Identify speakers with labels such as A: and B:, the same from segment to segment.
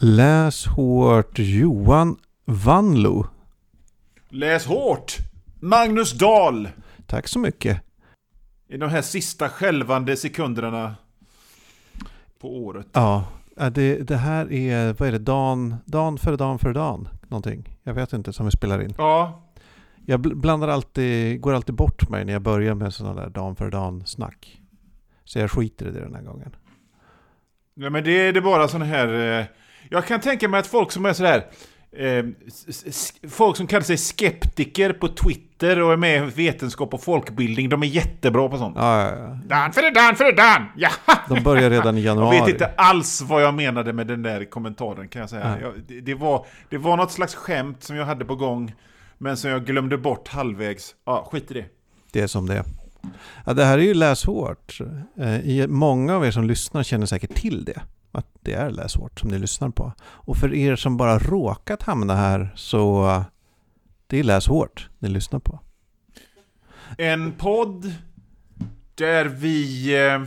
A: Läs hårt Johan Vanlo.
B: Läs hårt! Magnus Dahl!
A: Tack så mycket.
B: I de här sista skälvande sekunderna på året.
A: Ja, det, det här är, vad är det, dan, dan före dan före dan? Någonting. Jag vet inte, som vi spelar in.
B: Ja,
A: Jag bl- blandar alltid, går alltid bort mig när jag börjar med sådana där dan före dan snack. Så jag skiter i det den här gången.
B: Ja, men det är det bara sån här... Eh, jag kan tänka mig att folk som är sådär... Eh, folk som kallar sig skeptiker på Twitter och är med i vetenskap och folkbildning, de är jättebra på sånt.
A: Ja, ja, ja.
B: Dan för det, dan för det, dan! Ja!
A: De börjar redan i
B: Jag
A: januari.
B: vet inte alls vad jag menade med den där kommentaren kan jag säga. Jag, det, det, var, det var något slags skämt som jag hade på gång, men som jag glömde bort halvvägs. Ja, skit i det.
A: Det är som det är. Ja, det här är ju läshårt. Eh, Många av er som lyssnar känner säkert till det. Att det är läshårt som ni lyssnar på. Och för er som bara råkat hamna här så eh, det är läshårt ni lyssnar på.
B: En podd där vi... eh,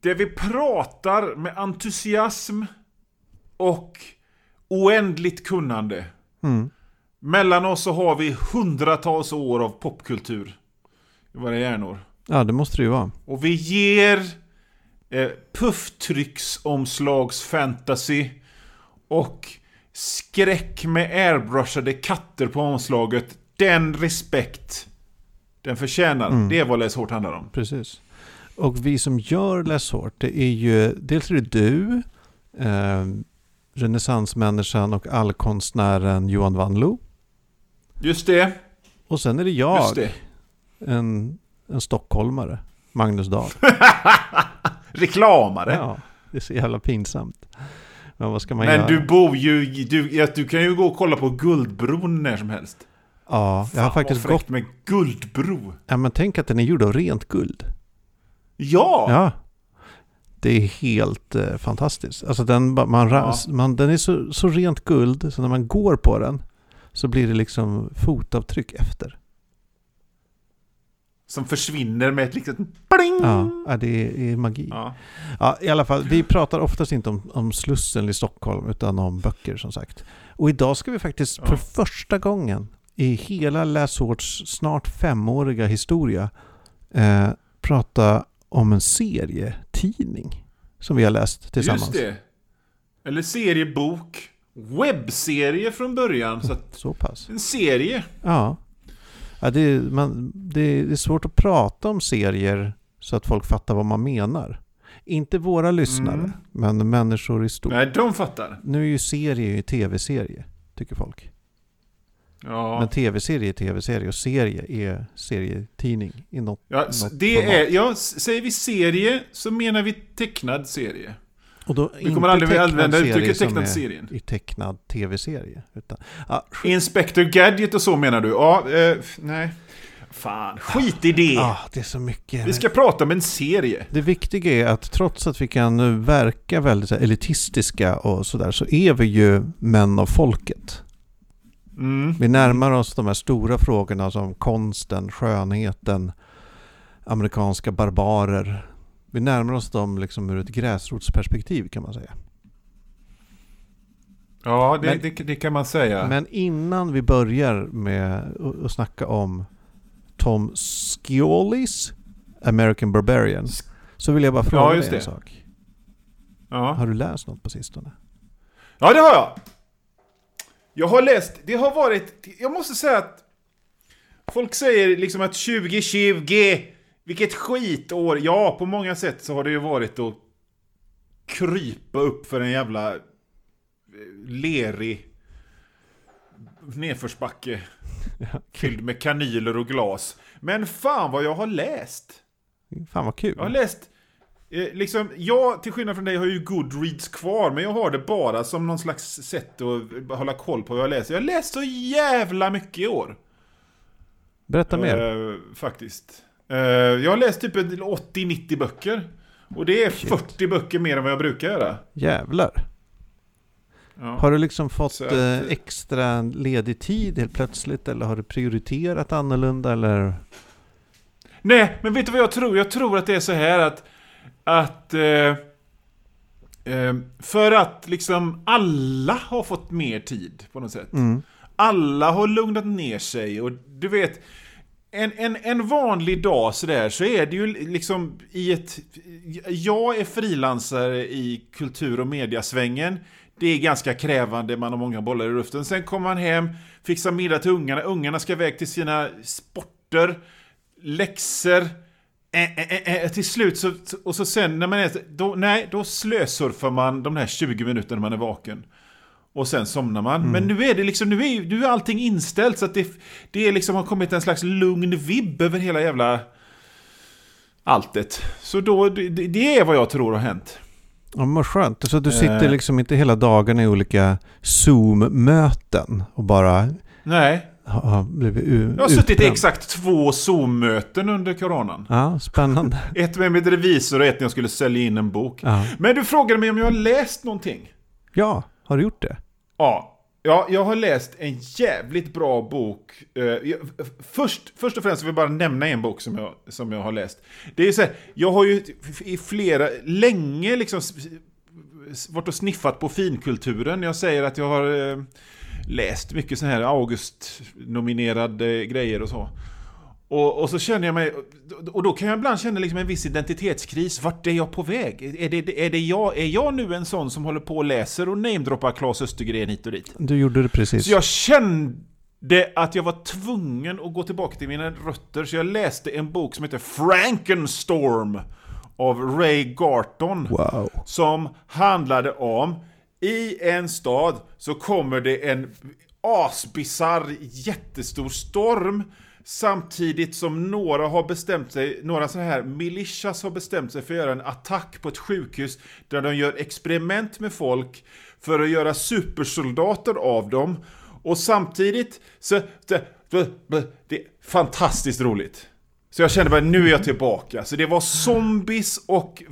B: Där vi pratar med entusiasm och oändligt kunnande.
A: Mm.
B: Mellan oss så har vi hundratals år av popkultur i våra hjärnor.
A: Ja, det måste det ju vara.
B: Och vi ger eh, pufftrycksomslagsfantasy och skräck med airbrushade katter på omslaget den respekt den förtjänar.
A: Mm.
B: Det är vad Läs Hårt handlar om.
A: Precis. Och vi som gör läshårt, det är ju dels är det du, eh, renässansmänniskan och allkonstnären Johan Vanlo.
B: Just det.
A: Och sen är det jag,
B: det.
A: En, en stockholmare, Magnus Dahl.
B: Reklamare.
A: Ja, det är så jävla pinsamt. Men vad ska man
B: Men
A: göra?
B: du bor ju... Du, du kan ju gå och kolla på Guldbron när som helst.
A: ja, jag har
B: Fan,
A: faktiskt gått...
B: med Guldbro.
A: Ja, men tänk att den är gjord av rent guld.
B: Ja!
A: Ja. Det är helt eh, fantastiskt. Alltså den, man,
B: Ja.
A: man, den är så, så rent guld så när man går på den så blir det liksom fotavtryck efter.
B: Som försvinner med ett litet pling!
A: Ja, det är, magi. Ja.
B: Ja.
A: i alla fall, vi pratar oftast inte om, om Slussen i Stockholm utan om böcker som sagt. Och idag ska vi faktiskt
B: Ja.
A: för första gången i hela Läshårts snart femåriga historia eh, prata om en serietidning som vi har läst tillsammans.
B: Just det. Eller seriebok. Webbserie från början. Så att,
A: Så pass.
B: en serie.
A: Ja. Ja det, är, man, det, är svårt att prata om serier så att folk fattar vad man menar. Inte våra lyssnare,
B: Mm.
A: men människor i stort.
B: Nej, de fattar.
A: Nu är ju serie ju tv-serie, tycker folk.
B: Ja.
A: Men tv-serie är tv-serie och serie är serietidning i något,
B: ja
A: något
B: det
A: format.
B: är, ja, säger vi serie så menar vi tecknad serie.
A: Och då
B: Vi kommer aldrig använda uttrycket tecknad serien.
A: I tecknad tv-serie. Utan,
B: Inspector Gadget och så menar du? Ja, eh, nej. Fan, skit i det.
A: ah, det är så mycket.
B: Vi ska prata om en serie.
A: Det viktiga är att trots att vi kan nu verka väldigt elitistiska och sådär så är vi ju män av folket.
B: Mm.
A: Vi närmar oss de här stora frågorna som konsten, skönheten, amerikanska barbarer. Vi närmar oss dem liksom ur ett gräsrotsperspektiv kan man säga.
B: Ja, det,
A: Men-
B: det, det kan man säga.
A: Men innan vi börjar med att- snacka om Tom Sciolis American Barbarian så vill jag bara fråga dig
B: just
A: en
B: det.
A: sak.
B: ja.
A: Har du läst något på sistone?
B: Ja, det har jag. Jag har läst, det har varit, jag måste säga att folk säger liksom att 2020, vilket skitår. Ja, på många sätt så har det ju varit att krypa upp för en jävla eh, lerig nedförsbacke fylld med kanyler och glas. Men fan vad jag har läst.
A: Fan vad kul.
B: Jag har läst, eh, liksom, jag till skillnad från dig har ju Goodreads kvar, men jag har det bara som någon slags sätt att hålla koll på vad jag läser. Jag har läst så jävla mycket i år.
A: Berätta mer.
B: Eh, faktiskt. Eh, jag har läst typ 80-90 böcker. Och det är
A: Shit.
B: 40 böcker mer än vad jag brukar göra.
A: Jävlar.
B: Ja.
A: Har du liksom fått
B: att,
A: eh, extra ledig tid helt plötsligt eller har du prioriterat annorlunda eller?
B: Nej, men vet du vad jag tror? Jag tror att det är så här att... Att... Eh, Eh, för att liksom alla har fått mer tid på något sätt.
A: Mm.
B: Alla har lugnat ner sig och du vet en, en, en vanlig dag sådär så är det ju liksom i ett... Jag är frilansare i kultur och mediasvängen. Det är ganska krävande, man har många bollar i luften. Sen kommer man hem, fixar middag till ungarna. Ungarna ska iväg till sina sporter, läxor. Eh, eh, eh, eh till slut så, och så sen när man är... Då, nej, då slösurfar man de här 20 minuterna man är vaken. Och sen somnar man. Mm. Men nu är det liksom, nu är, nu är allting inställt så att det, det är liksom har kommit en slags lugn vibb över hela jävla alltet. Så då, det, det är vad jag tror har hänt.
A: Ja, men vad skönt. Så du sitter liksom inte hela dagen i olika Zoom-möten och bara...
B: Nej.
A: Har blivit
B: Jag har suttit i exakt två Zoom-möten under coronan.
A: Ja, spännande.
B: ett med min revisor och ett när jag skulle sälja in en bok. Ja. Men du frågade mig om jag har läst någonting.
A: Ja, har du gjort det?
B: Ja. Ja, jag har läst en jävligt bra bok. Eh, först, först och främst vill jag bara nämna en bok som jag, som jag har läst. Det är så här, jag har ju i flera, länge liksom varit och sniffat på finkulturen. Jag säger att jag har eh, läst mycket så här August-nominerade grejer och så. Och, och, så känner jag mig, och då kan jag ibland känna liksom en viss identitetskris. Vart är jag på väg? Är, det, är, det jag, är jag nu en sån som håller på och läser och namedroppar Claes Östergren hit och dit?
A: Du gjorde det precis.
B: Så jag kände att jag var tvungen att gå tillbaka till mina rötter, så jag läste en bok som heter Frankenstorm av Ray Garton.
A: Wow.
B: Som handlade om, i en stad så kommer det en asbisarr jättestor storm Samtidigt som några har bestämt sig, några sådana här militias har bestämt sig för att göra en attack på ett sjukhus där de gör experiment med folk för att göra supersoldater av dem. Och samtidigt så... Det, det är fantastiskt roligt. Så jag kände bara, nu är jag tillbaka. Så det var zombies och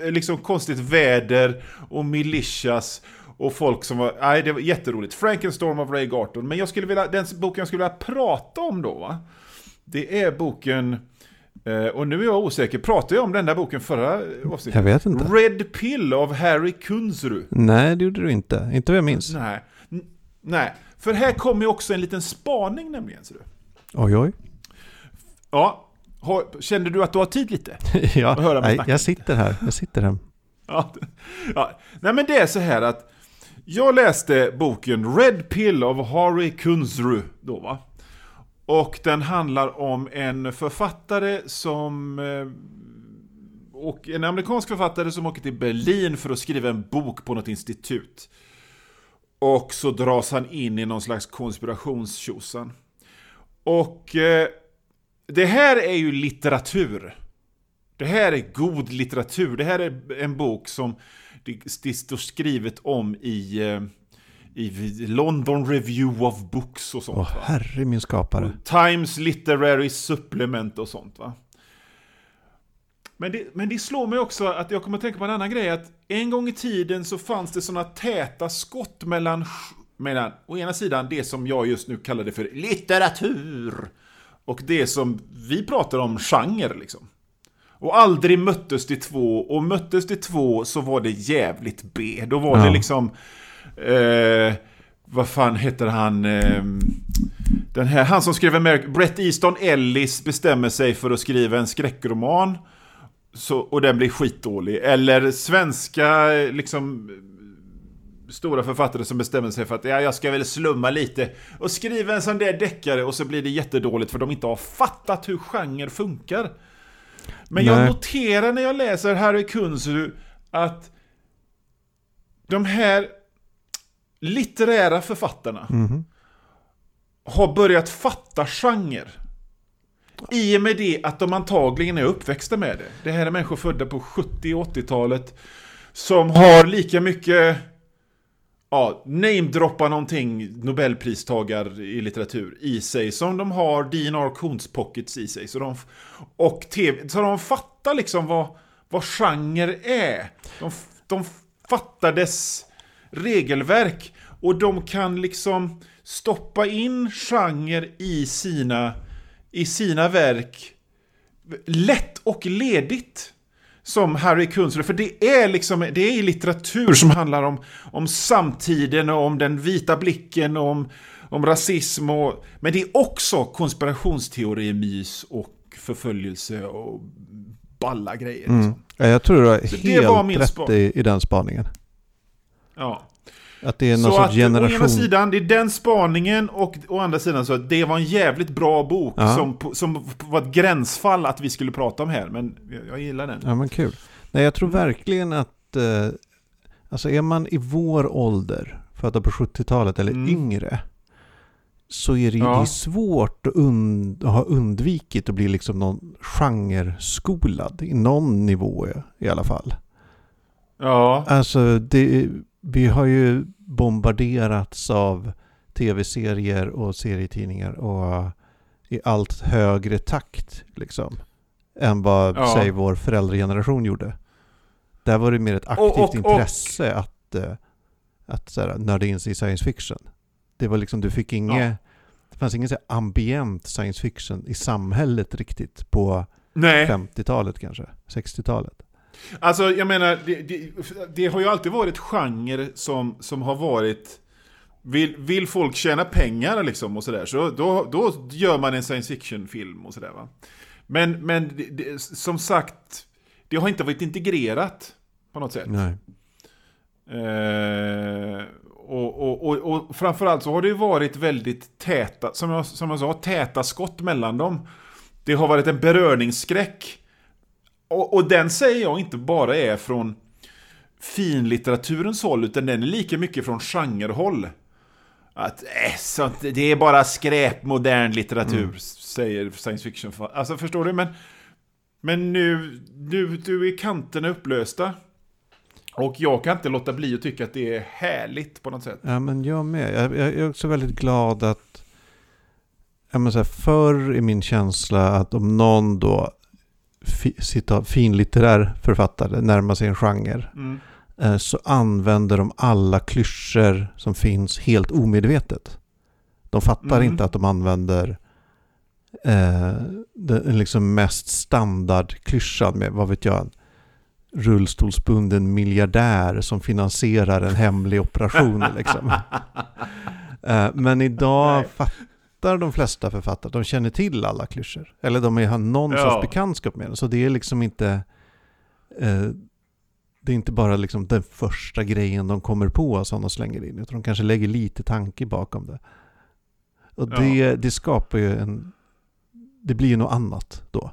B: liksom konstigt väder och militias och folk som var, nej det var jätteroligt. Frankenstorm av Ray Garton. Men jag skulle vilja, den boken jag skulle vilja prata om då va. Det är boken, eh, och nu är jag osäker, pratade jag om den där boken förra avsnittet?
A: Jag vet inte.
B: Red Pill av Harry Kunzru.
A: Nej, det gjorde du inte. Inte vad jag minns.
B: Nej. Nej, för här kommer ju också en liten spaning nämligen. Ser du.
A: Oj, oj.
B: Ja, känner du att du har tid lite?
A: ja, nej, jag sitter här. Jag sitter här.
B: Ja, ja. Nej men det är så här att jag läste boken Red Pill av Harry Kunzru då va. Och den handlar om en författare som eh, och en amerikansk författare som åker till Berlin för att skriva en bok på något institut. Och så dras han in i någon slags konspirationstjosan. Och eh, det här är ju litteratur. Det här är god litteratur. Det här är en bok som det, det står skrivet om i, eh, i London Review of Books och sånt.
A: Åh, herre min skapare.
B: Times Literary Supplement och sånt va. Men det, men det slår mig också att jag kommer att tänka på en annan grej. Att en gång i tiden så fanns det sådana täta skott mellan, mellan å ena sidan det som jag just nu kallade för litteratur och det som vi pratar om, genre liksom. Och aldrig möttes de två, och möttes de två så var det jävligt B. Då var ja. det liksom... Eh, vad fan heter han? Eh, den här, han som skrev American... Brett Easton Ellis bestämmer sig för att skriva en skräckroman. Så, och den blir skitdålig. Eller svenska liksom stora författare som bestämmer sig för att ja, jag ska väl slumma lite och skriva en sån där deckare och så blir det jättedåligt för de inte har fattat hur genre funkar. Men Nej. jag noterar när jag läser Harry Kunzru att de här litterära författarna mm. har börjat fatta genre. I och med det att de antagligen är uppväxta med det. Det här är människor födda på 70 och 80-talet som har lika mycket ja, namedroppa någonting Nobelpristagare i litteratur i sig som de har D.N.R. Coons pockets i sig. Så de, och TV, så de fattar liksom vad, vad genre är. De, de fattar dess regelverk och de kan liksom stoppa in genre i sina, i sina verk lätt och ledigt som Harry Kunzler, för det är liksom det är litteratur som handlar om, om samtiden och om den vita blicken och om, om rasism och, men det är också konspirationsteori-mys och förföljelse och balla grejer.
A: Mm.
B: Liksom.
A: Ja, Jag tror du har helt rätt i, i den spaningen.
B: Ja.
A: Att det är någon
B: Så
A: sorts
B: att å
A: generation...
B: ena sidan, det är den spaningen och å andra sidan så att det var en jävligt bra bok
A: Ja.
B: som, som var ett gränsfall att vi skulle prata om här. Men jag, jag gillar den.
A: Ja men kul. Nej jag tror verkligen att, eh, alltså är man i vår ålder, födda på 70-talet eller
B: Mm.
A: yngre, så är det,
B: Ja.
A: det är svårt att, und, ha undvikit att bli liksom någon genreskolad i någon nivå i alla fall.
B: Ja,
A: Alltså det, vi har ju bombarderats av tv-serier och serietidningar och i allt högre takt liksom. Än vad,
B: Ja.
A: säg, vår föräldrageneration gjorde. Där var det mer ett aktivt
B: Och- och- och-
A: intresse att, eh, att så här, nörda in sig i science fiction. Det var liksom, du fick inget,
B: Ja.
A: det fanns ingen så här ambient science fiction i samhället riktigt på
B: nej.
A: 50-talet kanske, 60-talet.
B: Alltså jag menar, det, det, det har ju alltid varit genre som, som har varit... Vill, vill folk tjäna pengar liksom och sådär, så då, då gör man en science fiction-film och sådär va. Men, men det, som sagt, det har inte varit integrerat på något sätt.
A: Nej.
B: Eh, och, och, och, och framförallt så har det ju varit väldigt täta, som jag, som jag sa, täta skott mellan dem. Det har varit en beröringsskräck. Och, och den säger jag inte bara är från finlitteraturens håll, utan den är lika mycket från genrehåll. Att äh, sånt, det är bara skräp modern litteratur, säger science fiction. Alltså förstår du? Men, men nu, nu, nu är kanterna upplösta. Och jag kan inte låta bli att tycka att det är härligt på något sätt.
A: Ja, men jag med. Jag, jag är också väldigt glad att... Ja, men så här, förr är min känsla att om någon då fi, citat, finlitterär författare närmar sig en genre
B: Mm.
A: eh, så använder de alla klyschor som finns helt omedvetet. De fattar
B: Mm.
A: inte att de använder eh, den liksom mest standardklyschan med, vad vet jag, en rullstolsbunden miljardär som finansierar en hemlig operation. liksom. Eh, Men idag
B: Nej.
A: Fattar de flesta författare, de känner till alla klyschor. Eller de har någon
B: Ja.
A: sorts bekantskap med det. Så det är liksom inte... Eh, det är inte bara liksom den första grejen de kommer på som de slänger in. Utan de kanske lägger lite tanke bakom det. Och
B: Ja.
A: det, det skapar ju en... Det blir ju något annat då.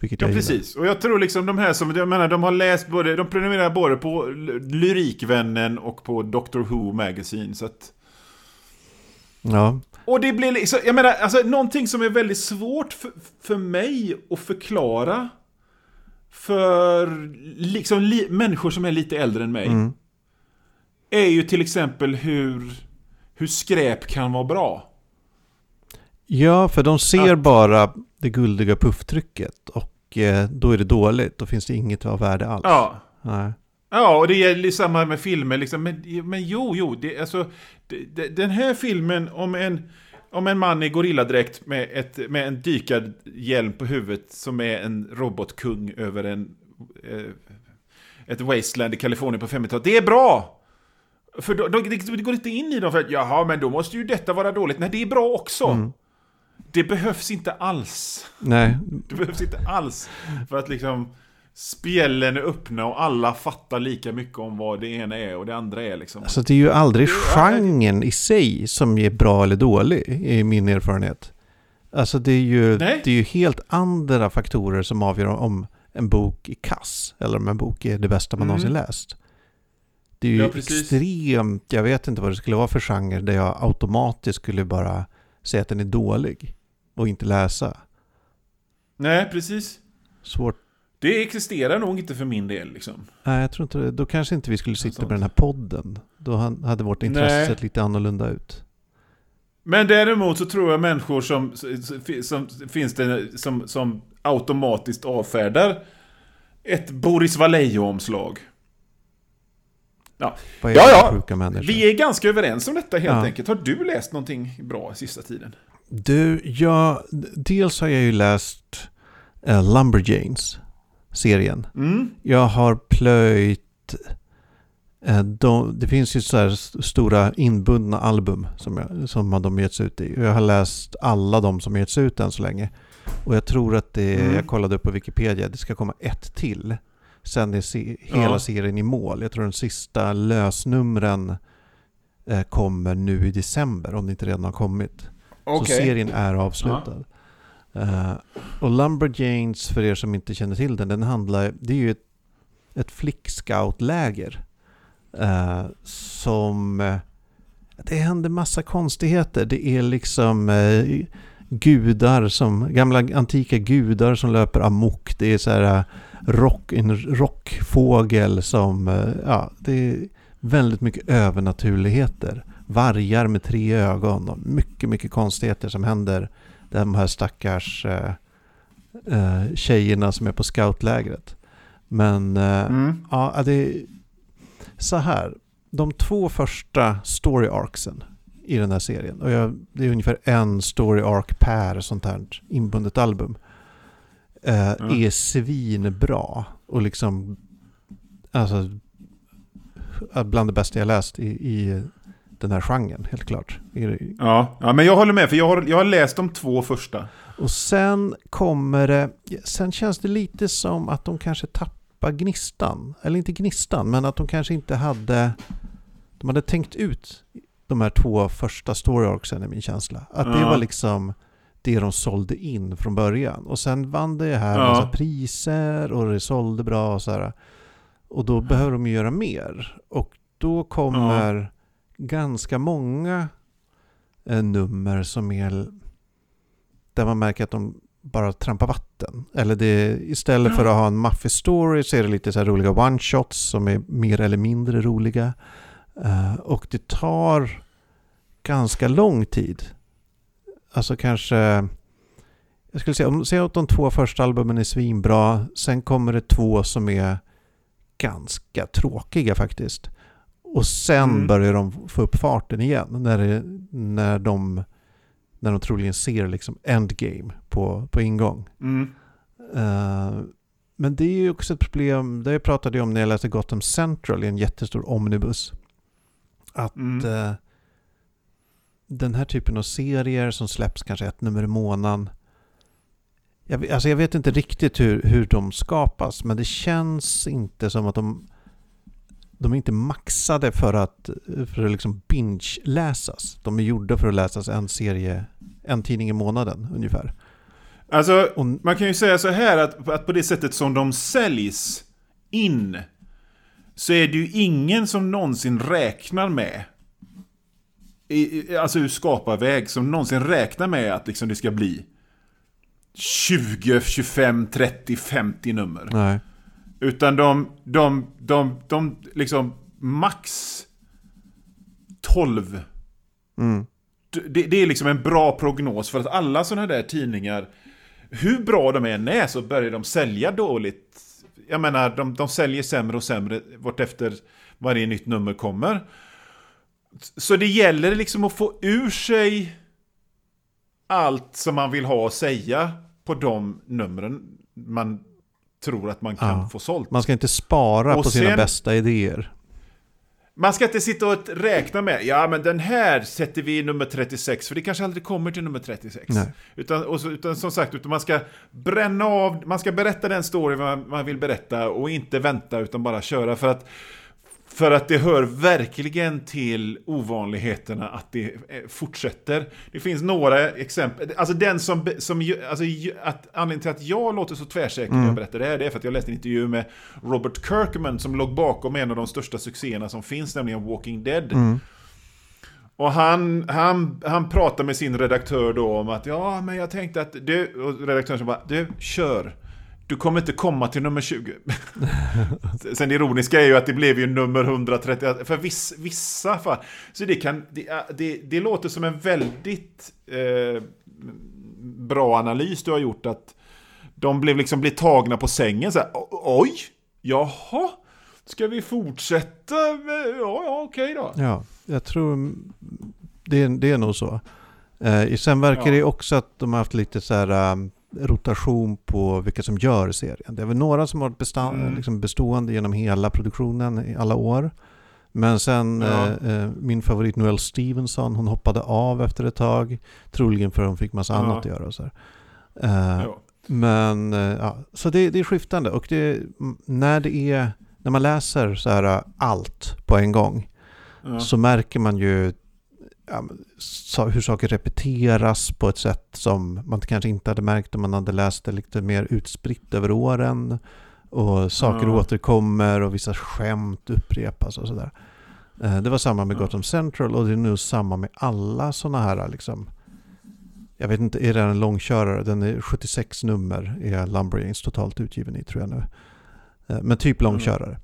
A: Vilket
B: Ja, precis. Och jag tror liksom de här som, jag menar, de har läst både, de prenumererar både på Lyrikvännen och på Doctor Who Magazine. Så att,
A: Ja,
B: och det blir liksom, jag menar, alltså någonting som är väldigt svårt för, för mig att förklara för liksom li, människor som är lite äldre än mig.
A: mm.
B: Är ju till exempel hur, hur skräp kan vara bra.
A: ja för de ser
B: Att-
A: bara det guldiga pufftrycket. Och eh, då är det dåligt. Då finns det inget av värde alls.
B: Ja.
A: Nej.
B: Ja, och det gäller samma med filmer. Liksom. Men, men jo, jo, det, alltså, det, den här filmen om en, om en man i gorilladräkt med, ett, med en dykarhjälm på huvudet som är en robotkung över en, eh, ett wasteland i Kalifornien på 50-talet. Det är bra! För då, då, det går inte in i dem för att jaha, men då måste ju detta vara dåligt. Nej, det är bra också.
A: Mm.
B: Det behövs inte alls.
A: Nej,
B: Det behövs inte alls. För att liksom spjällen är öppna och alla fattar lika mycket om vad det ena är och det andra är liksom.
A: Alltså det är ju aldrig genren i sig som är bra eller dålig i min erfarenhet. Alltså det är ju,
B: Nej.
A: det är ju helt andra faktorer som avgör om en bok är kass eller om en bok är det bästa man
B: Mm.
A: någonsin läst. Det är ju
B: Ja,
A: extremt, jag vet inte vad det skulle vara för genre där jag automatiskt skulle bara säga att den är dålig och inte läsa.
B: Nej, precis.
A: Svårt.
B: Det existerar nog inte för min del liksom.
A: Nej, jag tror inte det. Då kanske inte vi skulle sitta med den här podden. Då hade vårt intresse
B: Nej.
A: sett lite annorlunda ut.
B: Men däremot så tror jag människor som, som, finns det som, som automatiskt avfärdar ett Boris Vallejo-omslag. Ja, ja.
A: människor?
B: Vi är ganska överens om detta helt
A: Ja.
B: enkelt. Har du läst någonting bra sista tiden?
A: Du, ja, dels har jag ju läst uh, Lumberjanes. Serien.
B: Mm.
A: Jag har plöjt... Eh, de, det finns ju så här st- stora inbundna album som, jag, som de getts ut i. Jag har läst alla de som getts ut än så länge. Och jag tror att det,
B: Mm.
A: jag kollade upp på Wikipedia, det ska komma ett till. Sen är se, hela
B: Ja.
A: serien i mål. Jag tror den sista lösnumren eh, kommer nu i december, om det inte redan har kommit.
B: Okej.
A: Så serien är avslutad. Uh, och Lumberjanes, för er som inte känner till den, den handlar, det är ju ett, ett flickscoutläger. Uh, som, eh, det händer massa konstigheter. Det är liksom uh, gudar som, gamla antika gudar som löper amok. Det är så här rock, en rockfågel som, ja, det är väldigt mycket övernaturligheter. Vargar med tre ögon och mycket, mycket konstigheter som händer de här stackars eh, eh, tjejerna som är på scoutlägret. Men eh,
B: Mm.
A: ja, det är så här. De två första story arcsen i den här serien, och jag, det är ungefär en story arc per sånt här inbundet album, eh, är svinbra. Och liksom, alltså, bland det bästa jag läst i, i den här genren, helt klart.
B: Ja. ja, men jag håller med, för jag har, jag har läst de två första.
A: Och sen kommer det, sen känns det lite som att de kanske tappar gnistan. Eller inte gnistan, men att de kanske inte hade, de hade tänkt ut de här två första story arcsen är min känsla. Att det
B: Ja.
A: var liksom det de sålde in från början. Och sen vann det här
B: Ja.
A: massa priser och det sålde bra och så här. Och då behöver de ju göra mer. Och då kommer ganska många eh, nummer som är där man märker att de bara trampar vatten. Eller det, istället för att ha en maffig story så är det lite så roliga one-shots som är mer eller mindre roliga. Eh, och det tar ganska lång tid. Alltså kanske, jag skulle säga, om säg att de två första albumen är svinbra, sen kommer det två som är ganska tråkiga faktiskt. Och sen
B: Mm.
A: börjar de få upp farten igen när, det, när, de, när de troligen ser liksom endgame på, på ingång.
B: Mm.
A: Eh, men det är ju också ett problem, det jag pratade om när jag läste Gotham Central i en jättestor omnibus. Att
B: Mm.
A: eh, den här typen av serier som släpps kanske ett nummer i månaden. Jag, alltså jag vet inte riktigt hur, hur de skapas, men det känns inte som att de de är inte maxade för att, för att liksom binge-läsas. De är gjorda för att läsas en serie, en tidning i månaden ungefär.
B: Alltså,
A: Och,
B: man kan ju säga så här att, att på det sättet som de säljs in så är det ju ingen som någonsin räknar med i, alltså ur skaparväg som någonsin räknar med att liksom det ska bli 20, 25, 30, 50 nummer.
A: nej.
B: Utan de, de, de, de liksom max 12
A: Mm.
B: det, det är liksom en bra prognos för att alla sådana där tidningar, hur bra de än är så börjar de sälja dåligt. Jag menar, de, de säljer sämre och sämre vartefter varje nytt nummer kommer. Så det gäller liksom att få ur sig allt som man vill ha att säga på de numren man tror att man kan
A: Ja.
B: få sålt.
A: Man ska inte spara
B: Och
A: på sina
B: sen-
A: bästa idéer.
B: Man ska inte sitta och räkna med, ja men den här sätter vi i nummer 36, för det kanske aldrig kommer till nummer 36.
A: Nej.
B: Utan, och utan som sagt, utan man ska bränna av, man ska berätta den story man, man vill berätta och inte vänta utan bara köra för att för att det hör verkligen till ovanligheterna att det eh, fortsätter. Det finns några exempel. Alltså den som... som alltså, att, anledningen till att jag låter så tvärsäker när jag berättar det här, det är för att jag läste en intervju med Robert Kirkman som låg bakom en av de största succéerna som finns, nämligen Walking Dead.
A: Mm.
B: Och han, han, han pratar med sin redaktör då om att ja, men jag tänkte att du, och redaktören bara, du, kör. Du kommer inte komma till nummer 20. Sen det ironiska är ju att det blev ju nummer 130, för viss, vissa fall. Så det kan, det, det, det låter som en väldigt eh, bra analys du har gjort att de blev liksom blir tagna på sängen så här, "O- oj, jaha, ska vi fortsätta? Ja, ja, okej då.
A: Ja, jag tror det, är- det är nog så. Eh, sen verkar
B: Ja.
A: det också att de har haft lite så här um, rotation på vilka som gör serien. Det är väl några som har varit
B: Mm.
A: liksom bestående genom hela produktionen i alla år. Men sen
B: Ja.
A: eh, eh, min favorit Noelle Stevenson, hon hoppade av efter ett tag. Troligen för hon fick massa
B: Ja.
A: annat att göra och så. Eh,
B: Ja.
A: Men, eh, ja, så det, det är skiftande och det, när det är, när man läser så här eh, allt på en gång så märker man ju hur saker repeteras på ett sätt som man kanske inte hade märkt om man hade läst det lite mer utspritt över åren. Och saker
B: Ja.
A: återkommer och vissa skämt upprepas och sådär. Eh, Det var samma med. Gotham Central och det är nu samma med alla sådana här liksom jag vet inte, är det en långkörare? Den är 76 nummer är Lumberjanes totalt utgiven i tror jag nu. Eh, Men typ långkörare.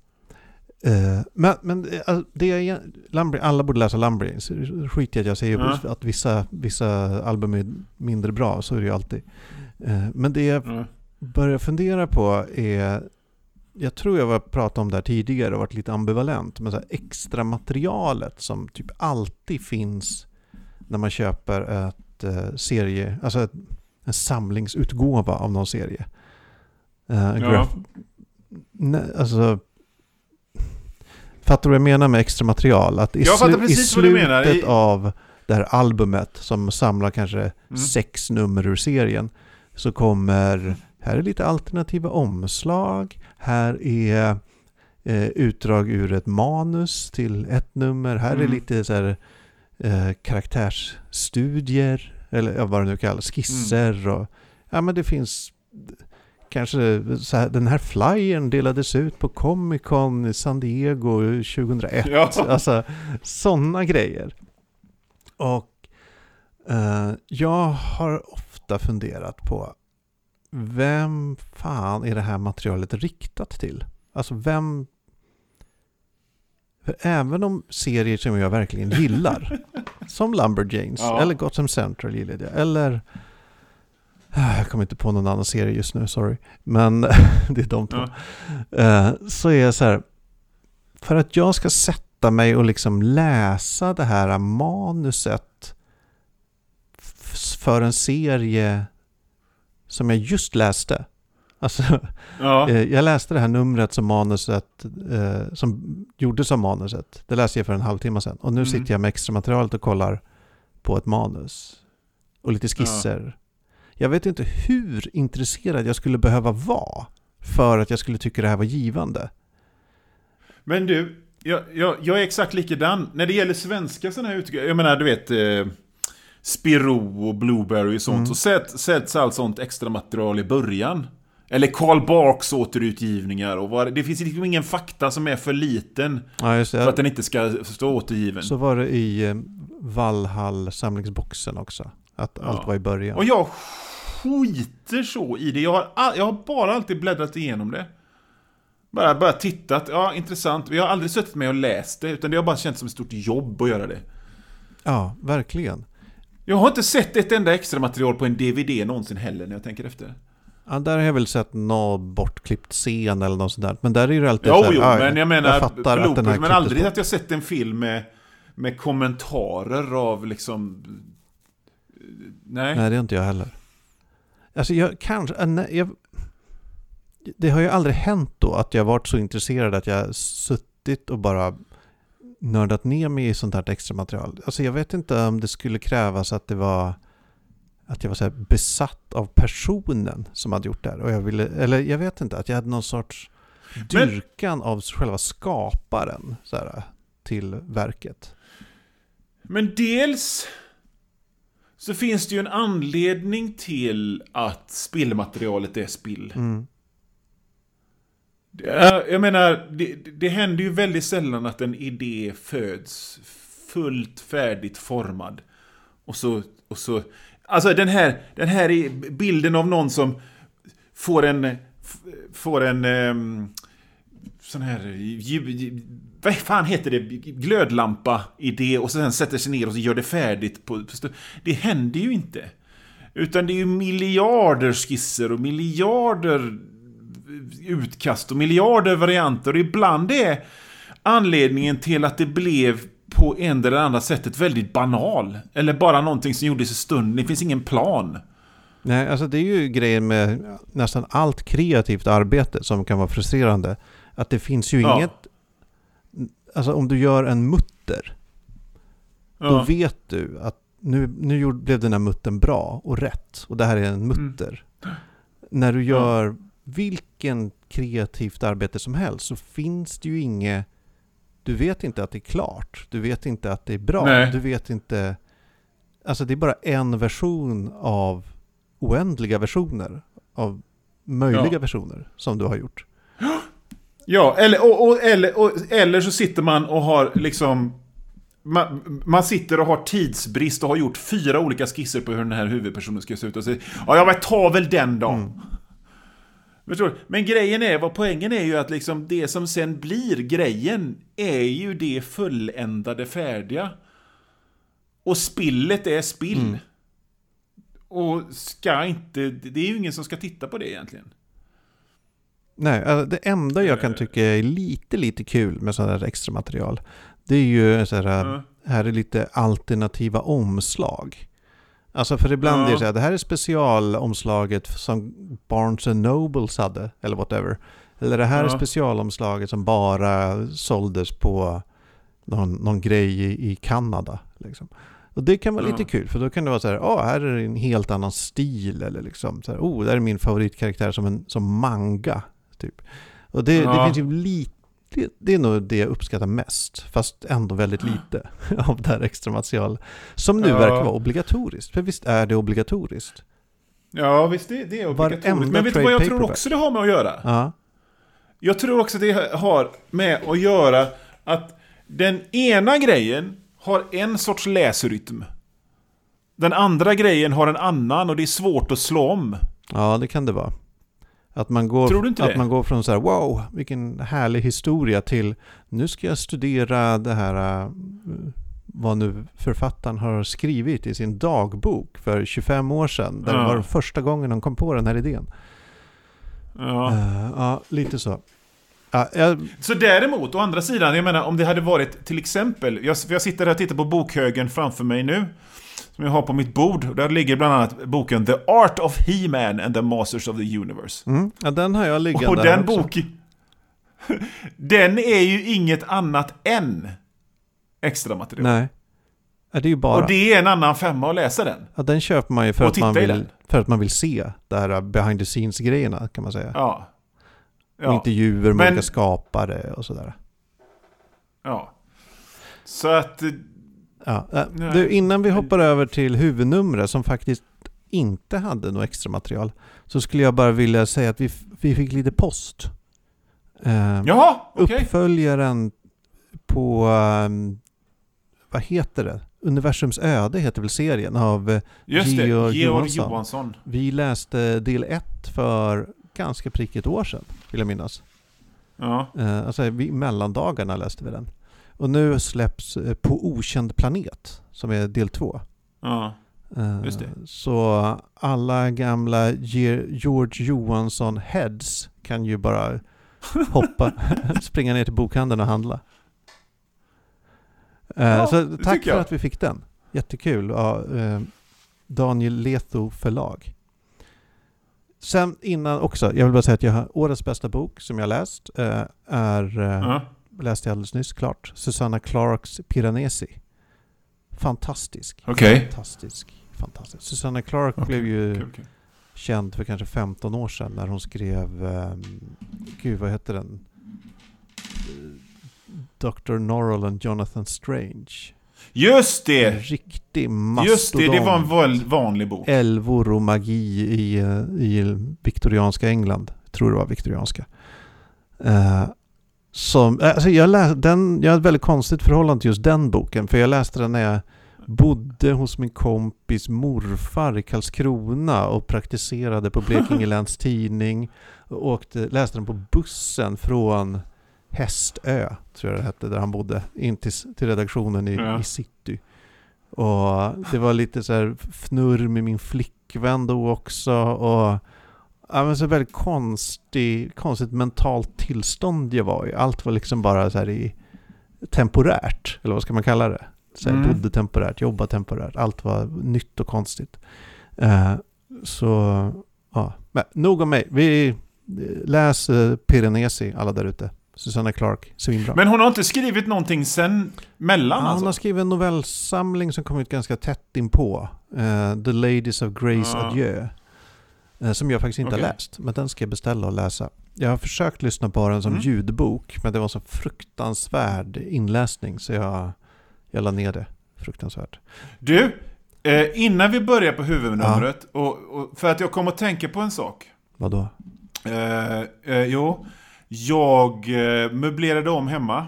A: Eh, Men, men eh, det är, egent- Lumber, alla borde läsa Lumberjanes. Skit i att jag säger
B: Ja.
A: att vissa, vissa album är mindre bra, så är det ju alltid. Eh, Men det jag
B: Ja.
A: börjar fundera på är jag tror jag var pratat om det här tidigare och varit lite ambivalent. Men så här extra materialet som typ alltid finns när man köper ett serie, alltså ett, en samlingsutgåva av någon serie. En
B: Ja.
A: Nej, alltså, fattar du vad jag menar med extra material? Att i, slu- i
B: precis vad du
A: slutet.
B: I-
A: av det här albumet som samlar kanske
B: Mm.
A: sex nummer ur serien så kommer, här är lite alternativa omslag, här är eh, utdrag ur ett manus till ett nummer, här är
B: Mm.
A: lite så här eh, karaktärsstudier, eller vad det nu kallas, skisser
B: Mm.
A: och ja men det finns kanske så här, den här flyern delades ut på Comic Con i San Diego 2001.
B: Ja.
A: Alltså sådana grejer. Och eh, jag har ofta funderat på vem fan är det här materialet riktat till? Alltså vem... För även om serier som jag verkligen gillar, som Lumberjanes
B: Ja.
A: eller Gotham Central gillade jag, eller... Ah, Jag kommer inte på någon annan serie just nu, sorry. Men det är de två.
B: Ja.
A: Eh, så är jag så här, för att jag ska sätta mig och liksom läsa det här manuset för en serie som jag just läste. Alltså,
B: Ja.
A: eh, jag läste det här numret som manuset, eh, som gjordes av manuset. Det läste jag för en halvtimme sedan. Och nu
B: Mm.
A: sitter jag med extra materialet och kollar på ett manus. Och lite skisser. Jag vet inte hur intresserad jag skulle behöva vara för att jag skulle tycka det här var givande.
B: Men du, jag, jag, jag är exakt likadan. När det gäller svenska sådana här utgåvor, jag menar du vet eh, Spiro och Blueberry och sånt,
A: Mm.
B: så sätt- sätts allt sånt extra material i början. Eller Karl Barks återutgivningar och vad, det finns liksom ingen fakta som är för liten
A: Ja,
B: för att den inte ska stå återgiven.
A: Så var det i eh, Valhall-samlingsboxen också. Att
B: Ja.
A: allt var i början.
B: Och jag skiter så i det. Jag har, all, jag har bara alltid bläddrat igenom det. Bara, bara tittat, ja intressant. Jag har aldrig suttit med och läst det, utan det har bara känts som ett stort jobb att göra det.
A: Ja, verkligen.
B: Jag har inte sett ett enda extra material på en DVD någonsin heller när jag tänker efter.
A: Ja, där har jag väl sett någon bortklippt scen eller något sånt där. Men där är det alltid
B: Jo,
A: så här,
B: jo,
A: ja,
B: men jag menar
A: fattar att den
B: bloopers,
A: här
B: men aldrig
A: bort.
B: att jag sett en film med, med kommentarer av liksom... Nej.
A: Nej, det är inte jag heller. Alltså jag kanske... äh, nej, Jag, det har ju aldrig hänt då att jag varit så intresserad att jag suttit och bara nördat ner mig i sånt här extra material. Alltså jag vet inte om det skulle krävas att det var att jag var så besatt av personen som hade gjort det här. Och jag ville, eller jag vet inte, att jag hade någon sorts
B: Men-
A: dyrkan av själva skaparen så här, till verket.
B: Men dels så finns det ju en anledning till att spillmaterialet är spill.
A: Mm.
B: Jag menar, det, det händer ju väldigt sällan att en idé föds fullt färdigt formad. Och så, och så... Alltså den här, den här är bilden av någon som får en... Får en... ehm, sån här... Eh, Ljud, vad fan heter det? Glödlampa-idé och sen sätter sig ner och så gör det färdigt. På, på det händer ju inte. Utan det är ju miljarder skisser och miljarder utkast och miljarder varianter. Och ibland är anledningen till att det blev på en eller andra sättet väldigt banal. Eller bara någonting som gjordes i stunden. Det finns ingen plan.
A: Nej, alltså det är ju grejen med nästan allt kreativt arbete som kan vara frustrerande. Att det finns ju
B: Ja.
A: inget... Alltså om du gör en mutter, då
B: Ja.
A: vet du att nu, nu blev den här muttern bra och rätt. Och det här är en mutter. När du
B: Ja.
A: gör vilken kreativt arbete som helst så finns det ju inget... Du vet inte att det är klart. Du vet inte att det är bra.
B: Nej.
A: Du vet inte... Alltså det är bara en version av oändliga versioner. Av möjliga
B: Ja.
A: versioner som du har gjort.
B: Ja, eller, och, och, eller, och, eller så sitter man och har liksom... Man, man sitter och har tidsbrist och har gjort fyra olika skisser på hur den här huvudpersonen ska se ut och säger Ja, ja men ta väl den då.
A: Mm.
B: Men grejen är, vad poängen är ju att liksom det som sen blir grejen är ju det fulländade färdiga. Och spillet är spill.
A: Mm.
B: Och ska inte, det är ju ingen som ska titta på det egentligen.
A: Nej, alltså det enda jag kan
B: Eh.
A: tycka är lite, lite kul med sådana här extra material. Det är ju så här,
B: Ja.
A: här är lite alternativa omslag. Alltså för ibland
B: Ja.
A: är det så här, det här är specialomslaget som Barnes Nobles hade, eller whatever. Eller det här är
B: Ja.
A: specialomslaget som bara såldes på någon, någon grej i, i Kanada. Liksom. Och det kan vara lite kul, för då kan det vara så här, oh, här är det en helt annan stil, eller liksom så här, oh, där är min favoritkaraktär som, en, som manga, typ. Och det, det
B: Ja.
A: finns ju lite, det är nog det jag uppskattar mest, fast ändå väldigt lite av det här extra material. Som nu
B: Ja.
A: verkar vara obligatoriskt, för visst är det obligatoriskt?
B: Ja, visst det, det är obligatoriskt.
A: Varenda
B: Men vet du vad jag tror
A: paperback.
B: också det har med att göra?
A: Ja,
B: Jag tror också det har med att göra att den ena grejen har en sorts läsrytm. Den andra grejen har en annan och det är svårt att slå om.
A: ja det kan det vara. Att man går, att
B: det?
A: man går från så här, wow, vilken härlig historia till nu ska jag studera det här, äh, vad nu författaren har skrivit i sin dagbok för 25 år sedan. Där
B: Ja.
A: det var första gången de kom på den här idén.
B: Ja.
A: Uh, ja, lite så. Ja, jag,
B: Så däremot, å andra sidan, jag menar om det hade varit till exempel, jag, jag sitter här och tittar på bokhögen framför mig nu, som jag har på mitt bord, och där ligger bland annat boken The Art of He-Man and the Masters of the Universe.
A: mm, ja, den har jag liggande
B: Och den boken, den är ju inget annat än extra material.
A: Nej. Ja, det är ju bara...
B: Och det är en annan femma att läsa den.
A: Ja, den köper man ju för
B: Och
A: att, man vill, för att man vill se det här behind the scenes-grejerna kan man säga.
B: Ja.
A: Och
B: Ja.
A: intervjuer med
B: Men-
A: olika skapare och sådär.
B: ja. Så att... eh,
A: Ja. äh,
B: Nej.
A: Du, innan vi hoppar över till huvudnumret som faktiskt inte hade något extra material så skulle jag bara vilja säga att vi, vi fick lite post. Eh,
B: Jaha, okej.
A: Uppföljaren på, ehm, vad heter det? Universums öde heter väl serien av eh,
B: Just det,
A: Georg
B: Georg
A: Johansson.
B: Johansson.
A: Vi läste del 1 för ganska prick ett år sedan, vill jag minnas.
B: Ja.
A: Eh, alltså vi, mellandagarna läste vi den. Och nu släpps eh, På okänd planet, som är del 2.
B: ja.
A: Eh,
B: Just det.
A: Så alla gamla Ge- George Johansson heads kan ju bara hoppa, springa ner till bokhandeln och handla. Eh,
B: Ja,
A: så tack för att vi fick den. Jättekul. Ja, Daniel Letho förlag. Sen innan också, jag vill bara säga att jag har årets bästa bok som jag läst är, eh,
B: Ja.
A: Läste jag alldeles nyss klart, Susanna Clarks Piranesi. Fantastisk.
B: Okej.
A: Fantastisk. Fantastisk. Susanna Clark
B: Okej,
A: blev ju
B: Kul, kul.
A: känd för kanske 15 år sedan när hon skrev, um, gud vad heter den? Dr. Norrell and Jonathan Strange.
B: Just
A: En
B: det!
A: riktig mastodont.
B: Just det, det var en vanlig bok.
A: Älvor och magi i, eh, i viktorianska England. Jag tror det var viktorianska. Eh, som, alltså jag, läs, den, jag har ett väldigt konstigt förhållande till just den boken. För jag läste den när jag bodde hos min kompis morfar i Karlskrona och praktiserade på Blekinge Läns Tidning. Och åkte, läste den på bussen från Hästö, tror jag det hette, där han bodde, in till, till redaktionen i,
B: Ja.
A: i city. Och det var lite så här fnurr med min flickvän då också. Och men så väldigt konstig, konstigt mentalt tillstånd jag var i. Allt var liksom bara så här i temporärt, eller vad ska man kalla det? Så här,
B: Mm.
A: Bodde temporärt, jobbade temporärt, allt var nytt och konstigt. Eh, Så, ja. Men nog om mig. Vi läs uh, Piranesi, alla där ute. Susanna Clark, svinbra.
B: Men hon har inte skrivit någonting sen mellan
A: ja,
B: alltså?
A: Hon har skrivit en novellsamling som kom ut ganska tätt inpå. Uh, The Ladies of Grace
B: Ah.
A: Adieu. Uh, som jag faktiskt inte
B: Okej.
A: har läst. Men den ska jag beställa och läsa. Jag har försökt lyssna på den som
B: Mm.
A: ljudbok. Men det var så fruktansvärd inläsning. Så jag, jag la ner det. Fruktansvärt.
B: Du, eh, innan vi börjar på huvudnumret, och, och, för att jag kommer att tänka på en sak.
A: Vadå?
B: Eh, eh, jo, jag eh, möblerade om hemma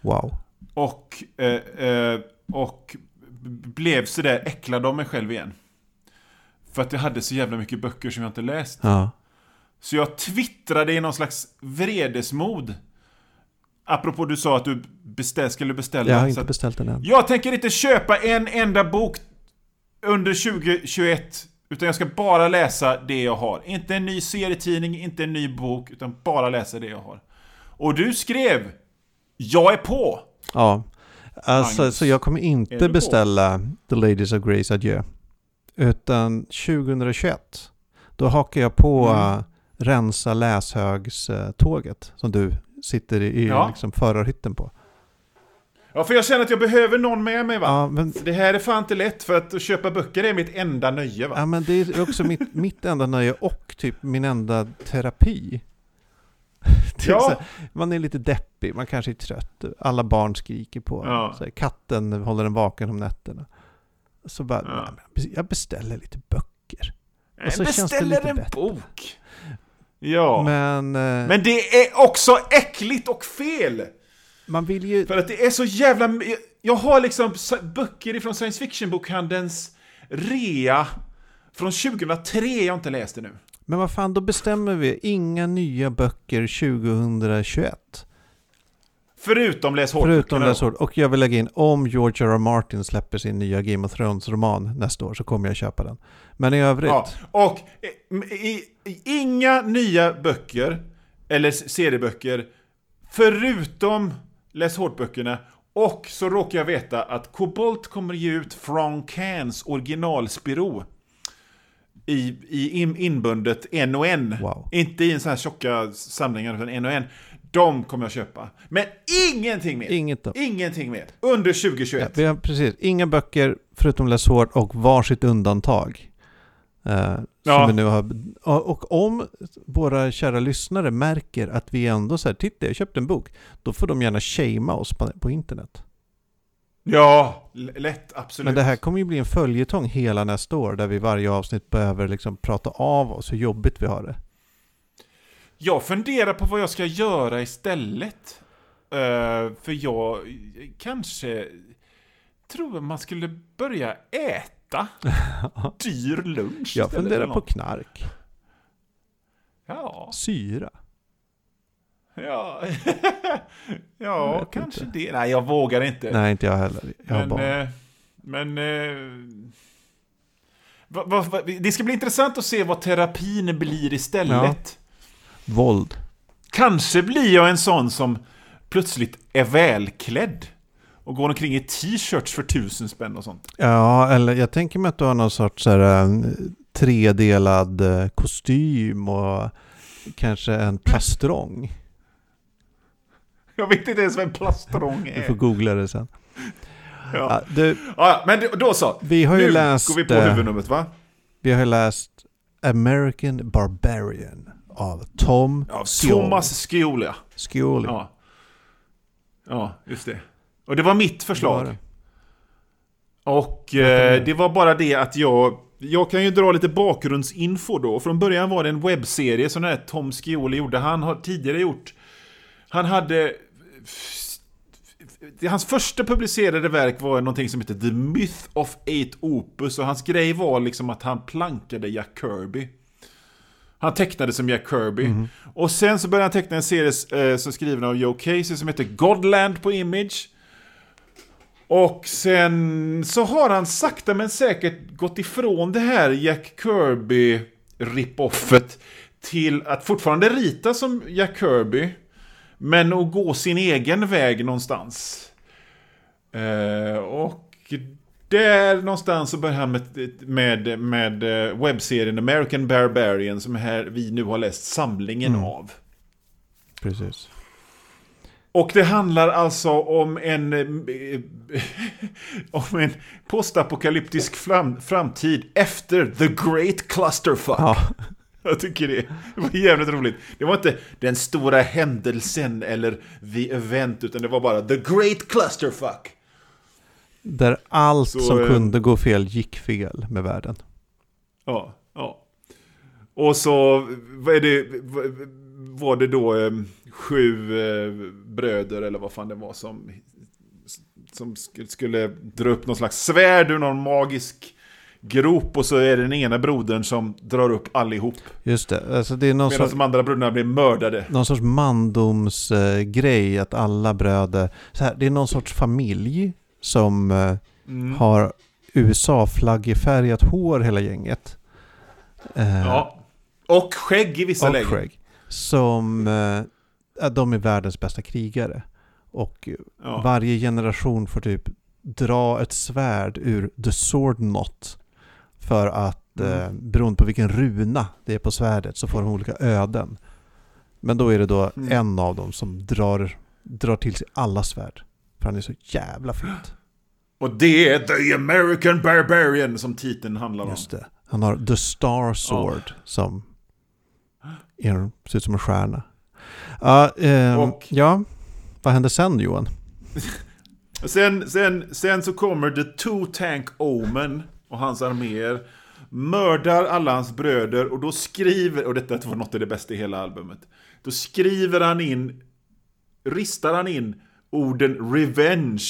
A: Wow.
B: och, eh, eh, och blev sådär äcklad av mig själv igen. För att jag hade så jävla mycket böcker som jag inte läst.
A: Ja.
B: Så jag twittrade i någon slags vredesmod. Apropå du sa att du beställ, skulle beställa.
A: Jag har inte beställt den än.
B: Jag tänker inte köpa en enda bok under 2021. Utan jag ska bara läsa det jag har. Inte en ny serietidning, inte en ny bok, utan bara läsa det jag har. Och du skrev Jag är på!
A: Ja. Alltså,
B: Magnus,
A: så jag kommer inte
B: du på?
A: beställa The Ladies of Grace Adieu. Utan 2021. Då hakar jag på
B: Mm.
A: äh, rensa läshögståget. Som du sitter i,
B: Ja.
A: liksom förarhytten på.
B: Ja, för jag känner att jag behöver någon med mig va?
A: Ja men,
B: Det här är fan inte lätt, för att köpa böcker är mitt enda nöje va?
A: ja, men det är också mitt, mitt enda nöje och typ min enda terapi.
B: Ja.
A: här, man är lite deppig, man kanske är trött. Alla barn skriker på.
B: Ja.
A: Här, Katten håller en vaken om nätterna. Så bara,
B: Ja.
A: nej, men jag beställer lite böcker.
B: Jag
A: och så
B: beställer en
A: bättre.
B: bok! Ja. Men,
A: Men, eh,
B: det är också äckligt och fel!
A: man vill ju...
B: För att det är så jävla... jag- Jag har liksom böcker ifrån science fiction-bokhandelns rea från 2003 jag inte läst ännu.
A: Men vad fan, då bestämmer vi. Inga nya böcker 2021.
B: Förutom läs hårt
A: Förutom det Och jag vill lägga in, om George R. R. Martin släpper sin nya Game of Thrones-roman nästa år så kommer jag köpa den. Men i övrigt,
B: Ja, och i, i, i, inga nya böcker, eller serieböcker, förutom läs hårt-böckerna. Och så råkar jag veta att Kobolt kommer ge ut Frank Cans originalspiro. I, i in, inbundet en och en.
A: Wow.
B: Inte i en sån här tjocka samlingar, utan en och en. De kommer jag köpa. Men ingenting mer.
A: inget då.
B: Ingenting mer. Under
A: Ja,
B: 2021.
A: vi har precis, inga böcker förutom Läs hårt och varsitt undantag. Eh,
B: Ja.
A: Som vi nu har, och om våra kära lyssnare märker att vi ändå säger titta jag köpte en bok, då får de gärna shamea oss på, på internet.
B: Ja, lätt. Absolut.
A: Men det här kommer ju bli en följetong hela nästa år där vi varje avsnitt behöver liksom prata av oss hur jobbigt vi har det.
B: Jag funderar på vad jag ska göra istället. Eh, för jag kanske tror man skulle börja äta dyr lunch
A: Jag funderar på knark,
B: Ja,
A: syra.
B: ja, ja kanske
A: inte.
B: det. Nej, jag vågar inte.
A: Nej, inte jag heller. Jag
B: men, eh, men eh, va, va, va, det ska bli intressant att se vad terapin blir istället.
A: Våld.
B: Kanske blir jag en sån som plötsligt är välklädd. Och går omkring i t-shirts för tusen spänn och sånt.
A: Ja, eller jag tänker mig att du har någon sorts här, tredelad eh, kostym och kanske en plastrång.
B: Jag vet inte ens vad en plastrång
A: Du får
B: är.
A: googla det sen.
B: Ja.
A: Ja, du,
B: Ja, men då- då så.
A: vi har ju
B: Nu
A: läst...
B: går vi på
A: eh,
B: huvudnumret va?
A: Vi har ju läst American Barbarian av Tom
B: Ja,
A: Scioli.
B: Thomas Scioli.
A: Scioli.
B: Ja. ja, just det. Och det var mitt
A: Det
B: förslag.
A: var det.
B: Och eh, det var bara det att jag... Jag kan ju dra lite bakgrundsinfo då. Från början var det en webbserie som den här Tom Scioli gjorde. Han har tidigare gjort... Han hade... Hans första publicerade verk var någonting som heter The Myth of Eight Opus och hans grej var liksom att han plankade Jack Kirby. Han tecknade som Jack Kirby. Och sen så började han teckna en serie eh, som skriven av Joe Casey som heter Godland på Image. Och sen så har han sakta men säkert gått ifrån det här Jack Kirby rip-offet till att fortfarande rita som Jack Kirby. Men att gå sin egen väg någonstans. Eh, och där någonstans så börjar han med, med, med eh, webbserien American Barbarian som här vi nu har läst samlingen
A: Mm.
B: av.
A: Precis.
B: Och det handlar alltså om en, eh, om en postapokalyptisk fram, framtid efter The Great Clusterfuck.
A: Ja,
B: Jag tycker det var jävligt roligt. Det var inte den stora händelsen eller the event, utan det var bara The Great Clusterfuck.
A: Där allt
B: Så,
A: som
B: eh,
A: kunde gå fel gick fel med världen.
B: Ja, ja. Och så vad är det, var det då eh, sju eh, bröder eller vad fan det var som, som sk- skulle dra upp någon slags svärd ur någon magisk grop och så är det den ena brodern som drar upp allihop.
A: Just det, alltså det är någon
B: Medan
A: sorts,
B: de andra bröderna blir mördade.
A: någon sorts mandomsgrej att alla bröder, så här, det är någon sorts familj som eh,
B: Mm.
A: har USA-flaggefärgat hår hela gänget. Eh,
B: Ja. Och skägg i vissa lägen.
A: Craig. Som, eh, de är världens bästa krigare. Och
B: Ja.
A: varje generation får typ dra ett svärd ur The Sword Knot. För att,
B: Mm.
A: eh, beroende på vilken runa det är på svärdet, så får de olika öden. Men då är det då
B: Mm.
A: en av dem som drar, drar till sig alla svärd. För han är så jävla fet.
B: Och det är The American Barbarian som titeln handlar om.
A: Just det. Han har The Star Sword som är, ser ut som en stjärna. Ja, ehm,
B: Och-
A: ja, vad hände sen Johan?
B: Sen, sen, sen så kommer The Two Tank Omen och hans arméer. Mördar alla hans bröder och då skriver, och detta var något av det bästa i hela albumet. Då skriver han in, ristar han in orden revenge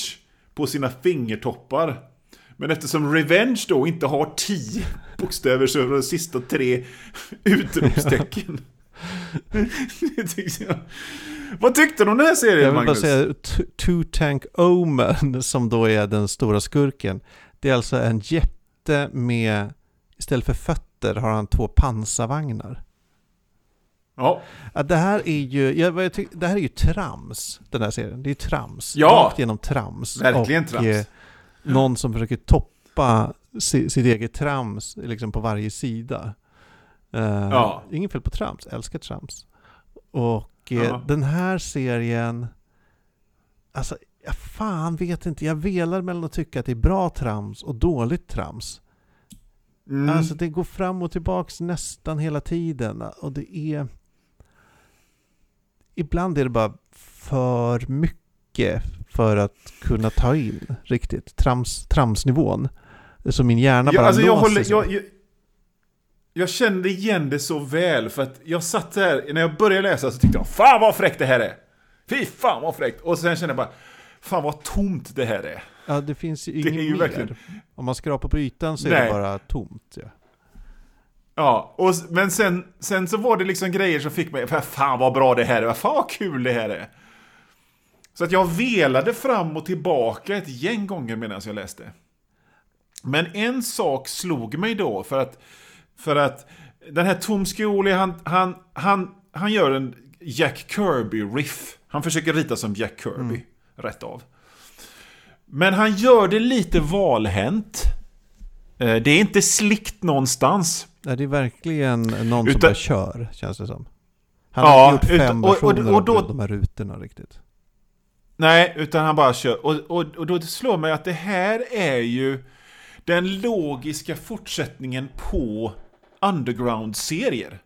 B: på sina fingertoppar. Men eftersom revenge då inte har tio bokstäver så är de sista tre utropstecken. Tyckte. Vad tyckte du om den här serien
A: Jag vill bara
B: Magnus?
A: säga T- Two Tank Omen som då är den stora skurken. Det är alltså en jätte med, istället för fötter har han två pansarvagnar.
B: Ja,
A: Ja, det här är ju, jag, jag tyck, det här är ju trams, den här serien. Det är ju trams.
B: Ja!
A: Rakt genom trams.
B: Verkligen
A: och,
B: trams.
A: eh, någon som försöker toppa si, sitt eget trams liksom på varje sida. Eh,
B: Ja.
A: Inget fel på trams, älskar trams. Och eh,
B: Ja.
A: den här serien, alltså jag fan vet inte, jag velar mellan att tycka att det är bra trams och dåligt trams.
B: Mm.
A: Alltså det går fram och tillbaks nästan hela tiden och det är... Ibland är det bara för mycket för att kunna ta in riktigt trams, tramsnivån. Så min hjärna
B: Ja,
A: bara
B: alltså jag,
A: låser
B: håller, jag, jag, jag kände igen det så väl för att jag satt där, när jag började läsa så tyckte jag Fan vad fräckt det här är! Fy fan vad fräckt! Och sen kände jag bara Fan vad tomt det här är!
A: Ja, det finns ju inget
B: är
A: mer.
B: verkligen-
A: Om man skrapar på ytan så är
B: Nej.
A: det bara tomt. Ja.
B: Ja, och, men sen, sen så var det liksom grejer som fick mig Fan vad bra det här är! Fan vad kul det här är! Så att jag velade fram och tillbaka ett gäng gånger medan jag läste. Men en sak slog mig då för att för att den här Tom Scioli, han, han, han, han gör en Jack Kirby-riff. Han försöker rita som Jack Kirby, rätt av. Men han gör det lite valhänt. Eh, Det är inte slickt någonstans.
A: Nej, det är verkligen någon som
B: Utan-
A: bara kör, känns det som. Han
B: Ja,
A: har gjort
B: utan-
A: fem
B: och- och-
A: versioner
B: och då-
A: av de här rutorna riktigt.
B: Nej, utan han bara kör. Och, och, och då slår mig att det här är ju den logiska fortsättningen på Underground-serier.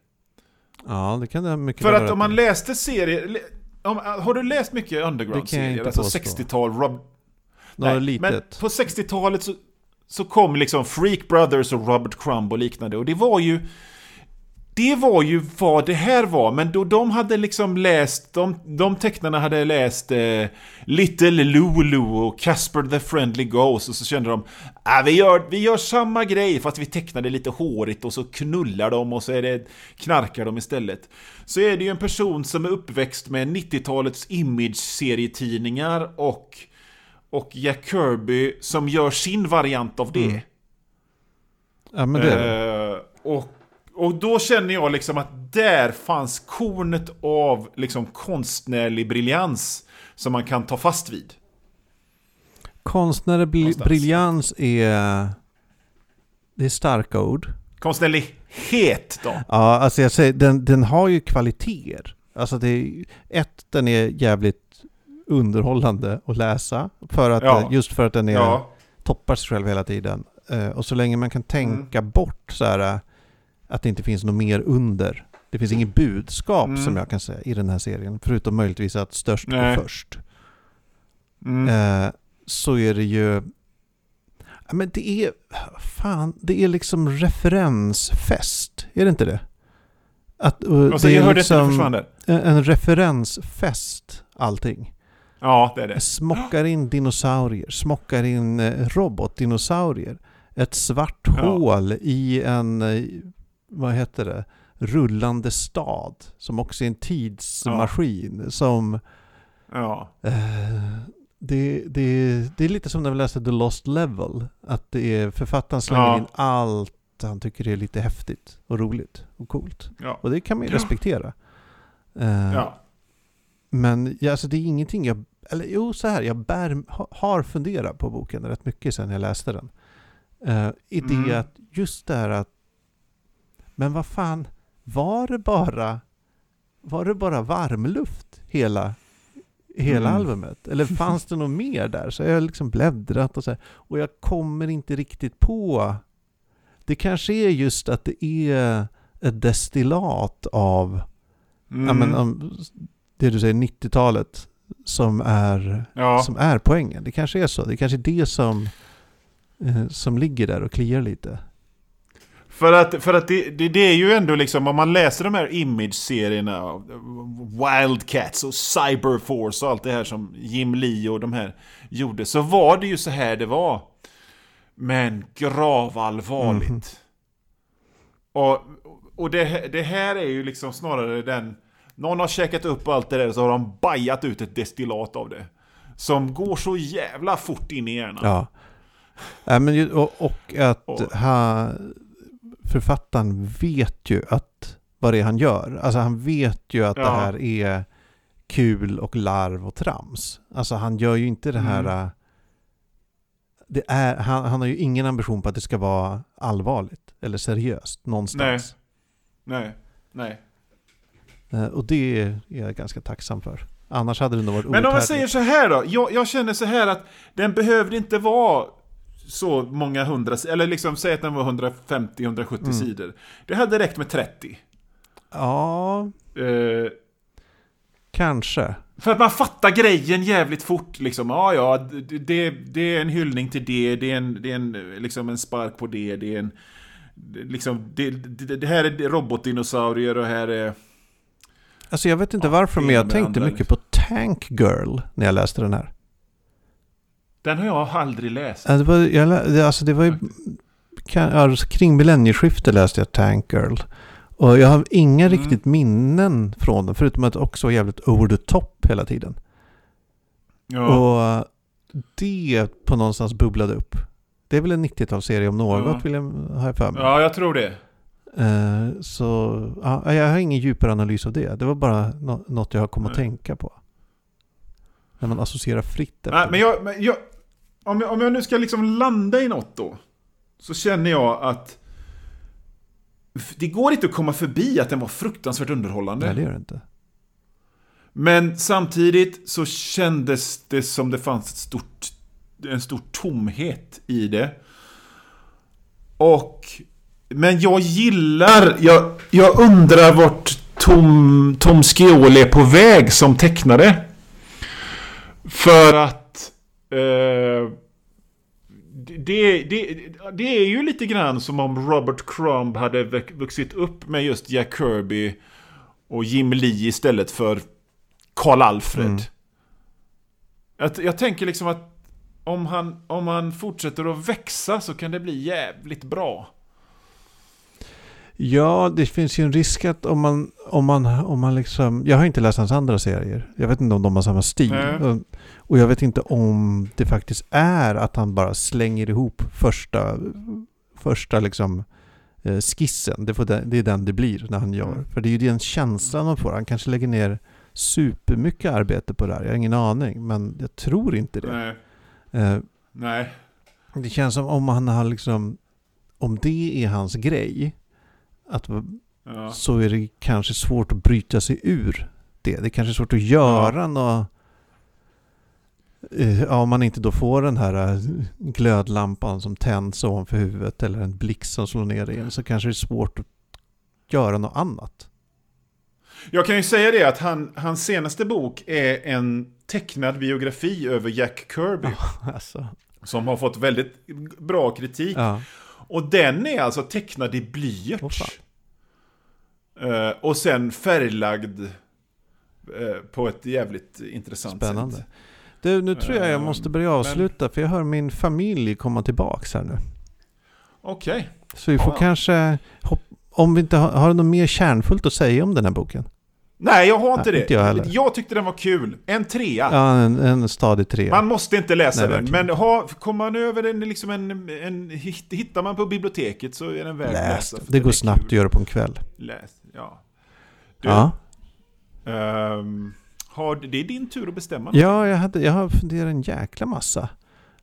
A: Ja, det kan det mycket
B: För att om man läste serier... Om, har du läst mycket Underground-serier? Alltså
A: påstå.
B: 60-tal, Rob...
A: Några
B: Nej,
A: litet.
B: Men på 60-talet så, så kom liksom Freak Brothers och Robert Crumb och liknande. Och det var ju... Det var ju vad det här var, men då de hade liksom läst, de, de tecknarna hade läst eh, Little Lulu och Casper the Friendly Ghost och så kände de ah, vi, gör, vi gör samma grej fast vi tecknar det lite hårigt och så knullar de och så är det, knarkar de istället. Så är det ju en person som är uppväxt med 90-talets image-serietidningar och, och Jack Kirby som gör sin variant av det.
A: Mm. Ja, men det är det.
B: Eh, och, och då känner jag liksom att där fanns kornet av liksom konstnärlig briljans som man kan ta fast vid.
A: Konstnärlig bri- briljans är... Det är starka ord.
B: Konstnärlighet då?
A: Ja, alltså jag säger, den, den har ju kvaliteter. Alltså det är, ett, den är jävligt underhållande att läsa. För att,
B: Ja.
A: Just för att den är,
B: Ja.
A: toppar sig själv hela tiden. Eh, och så länge man kan tänka bort så här, eh, att det inte finns något mer under. Det finns inget budskap
B: Mm.
A: som jag kan säga i den här serien. Förutom möjligtvis att störst
B: Nej.
A: går först.
B: Mm.
A: Eh, så är det ju... Men det är... Fan, det är liksom referensfest. Är det inte det? Att, eh,
B: Alltså,
A: det är liksom en referensfest, allting.
B: Ja, det är det.
A: Smockar in dinosaurier, smockar in eh, robotdinosaurier. Ett svart
B: Ja.
A: hål i en, eh, vad heter det, rullande stad. Som också är en tidsmaskin. Som
B: Ja.
A: Eh, det, det, det är lite som när vi läste The Lost Level. Att det är, författaren slänger
B: Ja.
A: in allt han tycker är lite häftigt och roligt och coolt.
B: Ja.
A: Och det kan man ju
B: Ja.
A: respektera. Eh,
B: ja.
A: Men ja, alltså det är ingenting jag... Eller jo, så här. Jag bär, ha, har funderat på boken rätt mycket sedan jag läste den. Uh, I det
B: Mm.
A: att just det här att... Men vad fan, var det bara... Var det bara varmluft hela, hela
B: Mm.
A: albumet? Eller fanns det något mer där? Så jag har liksom bläddrat och så här, Och jag kommer inte riktigt på... Det kanske är just att det är ett destillat av
B: Mm.
A: Ja, men, om, det du säger, 90-talet som är,
B: ja.
A: som är poängen. Det kanske är så. Det kanske är det som, eh, som ligger där och kliar lite.
B: För att, för att det, det, det är ju ändå liksom, om man läser de här Image-serierna, Wildcats och Cyberforce och allt det här som Jim Lee och de här gjorde, så var det ju så här det var. Men gravallvarligt.
A: Mhm.
B: Och, och det, det här är ju liksom snarare den... Någon har käkat upp allt det där så har de bajat ut ett destillat av det. Som går så jävla fort in i hjärnan.
A: Ja. Äh, men, ju- och, och att
B: Och-
A: ha, författaren vet ju att vad det är han gör. Alltså han vet ju att det
B: Ja.
A: här är kul och larv och trams. Alltså han gör ju inte det här...
B: Mm.
A: Det är, han, han har ju ingen ambition på att det ska vara allvarligt eller seriöst någonstans.
B: Nej, nej.
A: Eh, Och det är jag ganska tacksam för. Annars hade det nog varit
B: Men om man
A: outhärdligt.
B: säger så här då. Jag, jag känner så här att den behövde inte vara så många hundra, eller liksom säg att den var 150-170
A: Mm.
B: sidor. Det hade räckt med 30.
A: Ja,
B: Eh,
A: kanske.
B: för att man fattar grejen jävligt fort liksom. Ja, ja, det, det, är en hyllning till det, det är en, det är en, liksom en spark på det, det är en... Liksom, det, det, det här är robotdinosaurier och här är...
A: Alltså jag vet inte
B: Ja,
A: varför, men jag tänkte
B: andra,
A: mycket på Tank Girl när jag läste den här.
B: Den har jag aldrig läst.
A: Alltså, det var, jag, alltså det var ju... Kan, kring millennieskiftet läste jag Tank Girl. Och jag har inga
B: Mm.
A: riktigt minnen från den, förutom att det också var jävligt over the top hela tiden.
B: Ja.
A: Och det på någonstans bubblade upp. Det är väl en 90-talsserie om något,
B: Ja.
A: vill jag, har jag för mig.
B: ja, jag tror det.
A: Eh, så ja, jag har ingen djupare analys av det. Det var bara nå- något jag kom att
B: Nej.
A: tänka på. När man associerar fritt
B: Nej, men jag, men jag, om, jag, om jag nu ska liksom landa i något då. Så känner jag att det går inte att komma förbi att den var fruktansvärt underhållande.
A: Nej, det gör det inte.
B: Men samtidigt så kändes det som det fanns ett stort, en stor tomhet i det. Och... Men jag gillar... Jag, jag undrar vart Tom, Tom Scioli är på väg som tecknare. För att... Eh, det, det, det är ju lite grann som om Robert Crumb hade vuxit upp med just Jack Kirby och Jim Lee istället för Karl Alfred.
A: Mm.
B: Jag, jag tänker liksom att om han, om han fortsätter att växa så kan det bli jävligt bra.
A: Ja, det finns ju en risk att om man, om man, om man liksom... Jag har inte läst hans andra serier. Jag vet inte om de har samma stil. Och, och jag vet inte om det faktiskt är att han bara slänger ihop första, första liksom eh, skissen. Det, får den, det är den det blir när han gör.
B: Mm.
A: För det är ju den känslan man får. Han kanske lägger ner supermycket arbete på det här. Jag har ingen aning, men jag tror inte det.
B: Nej.
A: Eh,
B: Nej.
A: Det känns som om han har liksom, om det är hans grej, att,
B: Ja.
A: så är det kanske svårt att bryta sig ur det. Det är kanske är svårt att göra något, eh, ja, om man inte då får den här eh, glödlampan som tänds ovanför huvudet eller en blixt som slår ner en så kanske det är svårt att göra något annat.
B: Jag kan ju säga det att han, hans senaste bok är en tecknad biografi över Jack Kirby.
A: Alltså,
B: Som har fått väldigt bra kritik.
A: ja.
B: Och den är alltså tecknad i blyert.
A: Åh, fan.
B: Eh, och sen färglagd eh, på ett jävligt intressant
A: Spännande.
B: sätt.
A: Du, nu tror jag jag
B: Ehm,
A: måste börja
B: men-
A: avsluta för jag hör min familj komma tillbaks här nu.
B: Okej.
A: Så vi får
B: Ja.
A: kanske, om vi inte har, har något mer kärnfullt att säga om den här boken?
B: Nej, jag har inte
A: Nej,
B: det.
A: inte jag
B: jag tyckte den var kul. En trea.
A: Ja, en, en stadig trea.
B: Man måste inte läsa
A: Nej,
B: den,
A: verkligen.
B: men ha, kommer man över den, liksom en, en, hitt- hittar man på biblioteket så är den värd att
A: Läs
B: läsa.
A: det. går snabbt
B: kul.
A: att göra på en kväll.
B: Läs, ja. Du,
A: Ja.
B: ehm, har, det är din tur att bestämma. nu.
A: ja, jag, hade, jag har funderat en jäkla massa.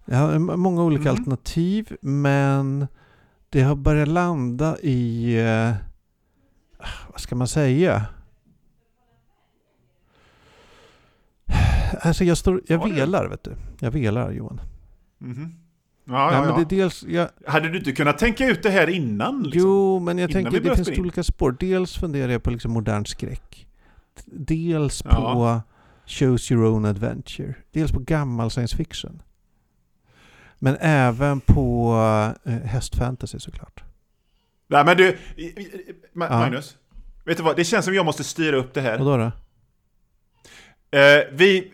A: Jag har många olika
B: Mm.
A: alternativ, men det har börjat landa i... Eh, vad ska man säga? Alltså jag, står, jag
B: Ja, det-
A: velar, vet du. Jag velar, Johan.
B: Mhm. Ja,
A: Nej,
B: ja,
A: men
B: ja.
A: det är dels... Jag,
B: Hade du inte kunnat tänka ut det här innan? Liksom?
A: Jo, men jag
B: Innan
A: tänker det
B: börjar
A: finns olika spår. Dels funderar jag på liksom modern skräck. Dels
B: Ja.
A: på Choose Your Own Adventure. Dels på gammal science fiction. Men även på eh, hästfantasy såklart.
B: Nej, men du, i- i- Ma-
A: Ja.
B: Magnus. Vet du vad, det känns som jag måste styra upp det här.
A: Och då då?
B: Eh, vi,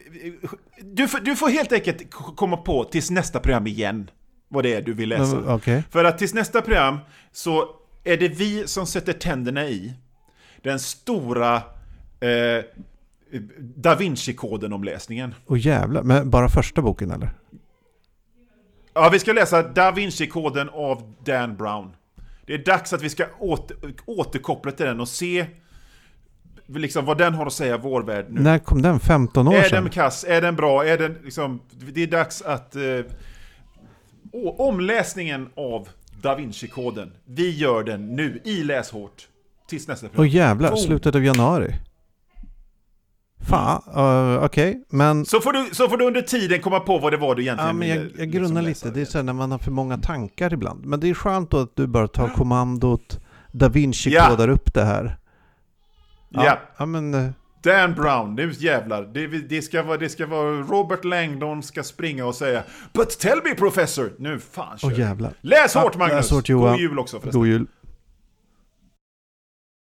B: du, får- du får helt enkelt komma på tills nästa program igen vad det är du vill läsa.
A: Men, Okej.
B: För att tills nästa program så är det vi som sätter tänderna i den stora eh, Da Vinci-koden-omläsningen.
A: Och jävlar. Men bara första boken eller?
B: Ja, vi ska läsa Da Vinci-koden av Dan Brown. Det är dags att vi ska åter, återkoppla till den och se liksom vad den har att säga vår värld nu.
A: När kom den? 15 år
B: Är
A: sedan?
B: den kass? Är den bra? Är den liksom... Det är dags att... Eh, omläsningen av Da Vinci-koden. Vi gör den nu i Läshårt. Tills nästa
A: Åh
B: program.
A: jävlar,
B: Oh.
A: slutet av januari. Fan, uh, okej. Men,
B: Så, får du, så får du under tiden komma på vad det var du egentligen
A: ja, men jag, jag
B: liksom
A: grunnar lite. Det är så här när man har för många tankar ibland. Men det är skönt då att du bara tar kommandot. Da Vinci
B: Ja.
A: kodar upp det här.
B: Ja.
A: ja men... eh,
B: Dan Brown, nu jävlar. Det, det, ska vara, det ska vara Robert Langdon ska springa och säga But tell me professor! Nu fan kör
A: Åh
B: vi.
A: jävlar.
B: Läs hårt Magnus!
A: läs hårt, Johan.
B: God jul också förresten.
A: God jul.